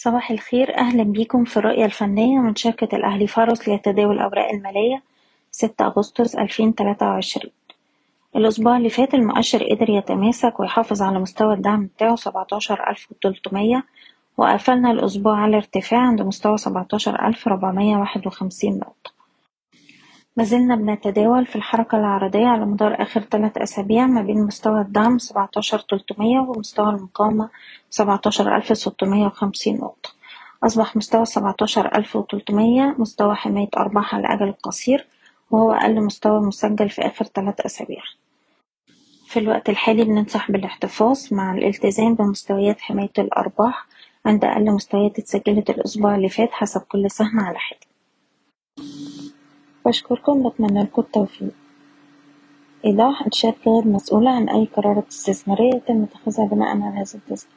صباح الخير. أهلا بيكم في الرؤية الفنية من شركة الأهلي فارس لتداول الأوراق المالية ستة أغسطس ألفين تلاتة وعشرين. الأسبوع اللي فات المؤشر قدر يتماسك ويحافظ على مستوى الدعم بتاعه سبعتاشر ألف وتلتمية وقفلنا الأسبوع على ارتفاع عند مستوى سبعتاشر ألف نقطة مازلنا بنتداول في الحركة العرضية على مدار آخر تلات أسابيع ما بين مستوى الدعم سبعتاشر تلتمية ومستوى المقاومة سبعتاشر ألف ستمية وخمسين نقطة. أصبح مستوى سبعتاشر ألف وتلتمية مستوى حماية أرباح على الأجل القصير وهو أقل مستوى مسجل في آخر تلات أسابيع. في الوقت الحالي بننصح بالاحتفاظ مع الالتزام بمستويات حماية الأرباح عند أقل مستويات اتسجلت الأسبوع اللي فات حسب كل سهم على حدة بشكركم بتمنى لكم التوفيق. إيضاح الشركة غير مسؤولة عن أي قرارات استثمارية يتم اتخاذها بناء على هذا التسجيل